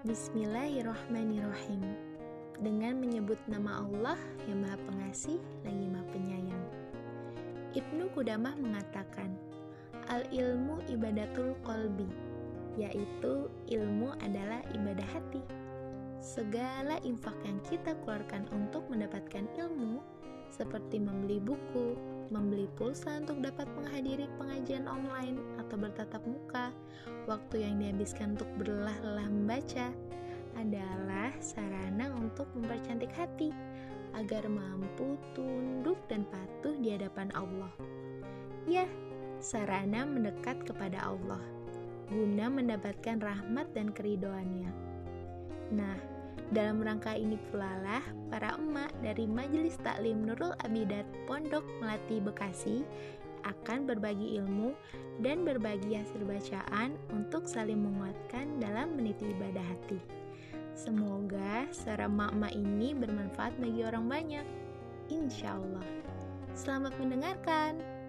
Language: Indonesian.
Bismillahirrahmanirrahim. Dengan menyebut nama Allah yang Maha Pengasih lagi Maha Penyayang. Ibnu Qudamah mengatakan, Al-ilmu ibadatul kolbi, yaitu ilmu adalah ibadah hati. Segala infak yang kita keluarkan untuk mendapatkan ilmu, seperti membeli buku, membeli pulsa untuk dapat menghadiri pengajian online atau bertatap muka, waktu yang dihabiskan untuk berlelah-lelah membaca, adalah sarana untuk mempercantik hati agar mampu tunduk dan patuh di hadapan Allah. Ya, sarana mendekat kepada Allah guna mendapatkan rahmat dan keridoannya. Nah, dalam rangka ini pula lah para emak dari Majelis Taklim Nurul Abidat Pondok Melati Bekasi akan berbagi ilmu dan berbagi hasil bacaan untuk saling menguatkan dalam meniti ibadah hati. Semoga suara mak-mak ini bermanfaat bagi orang banyak. Insya Allah. Selamat mendengarkan.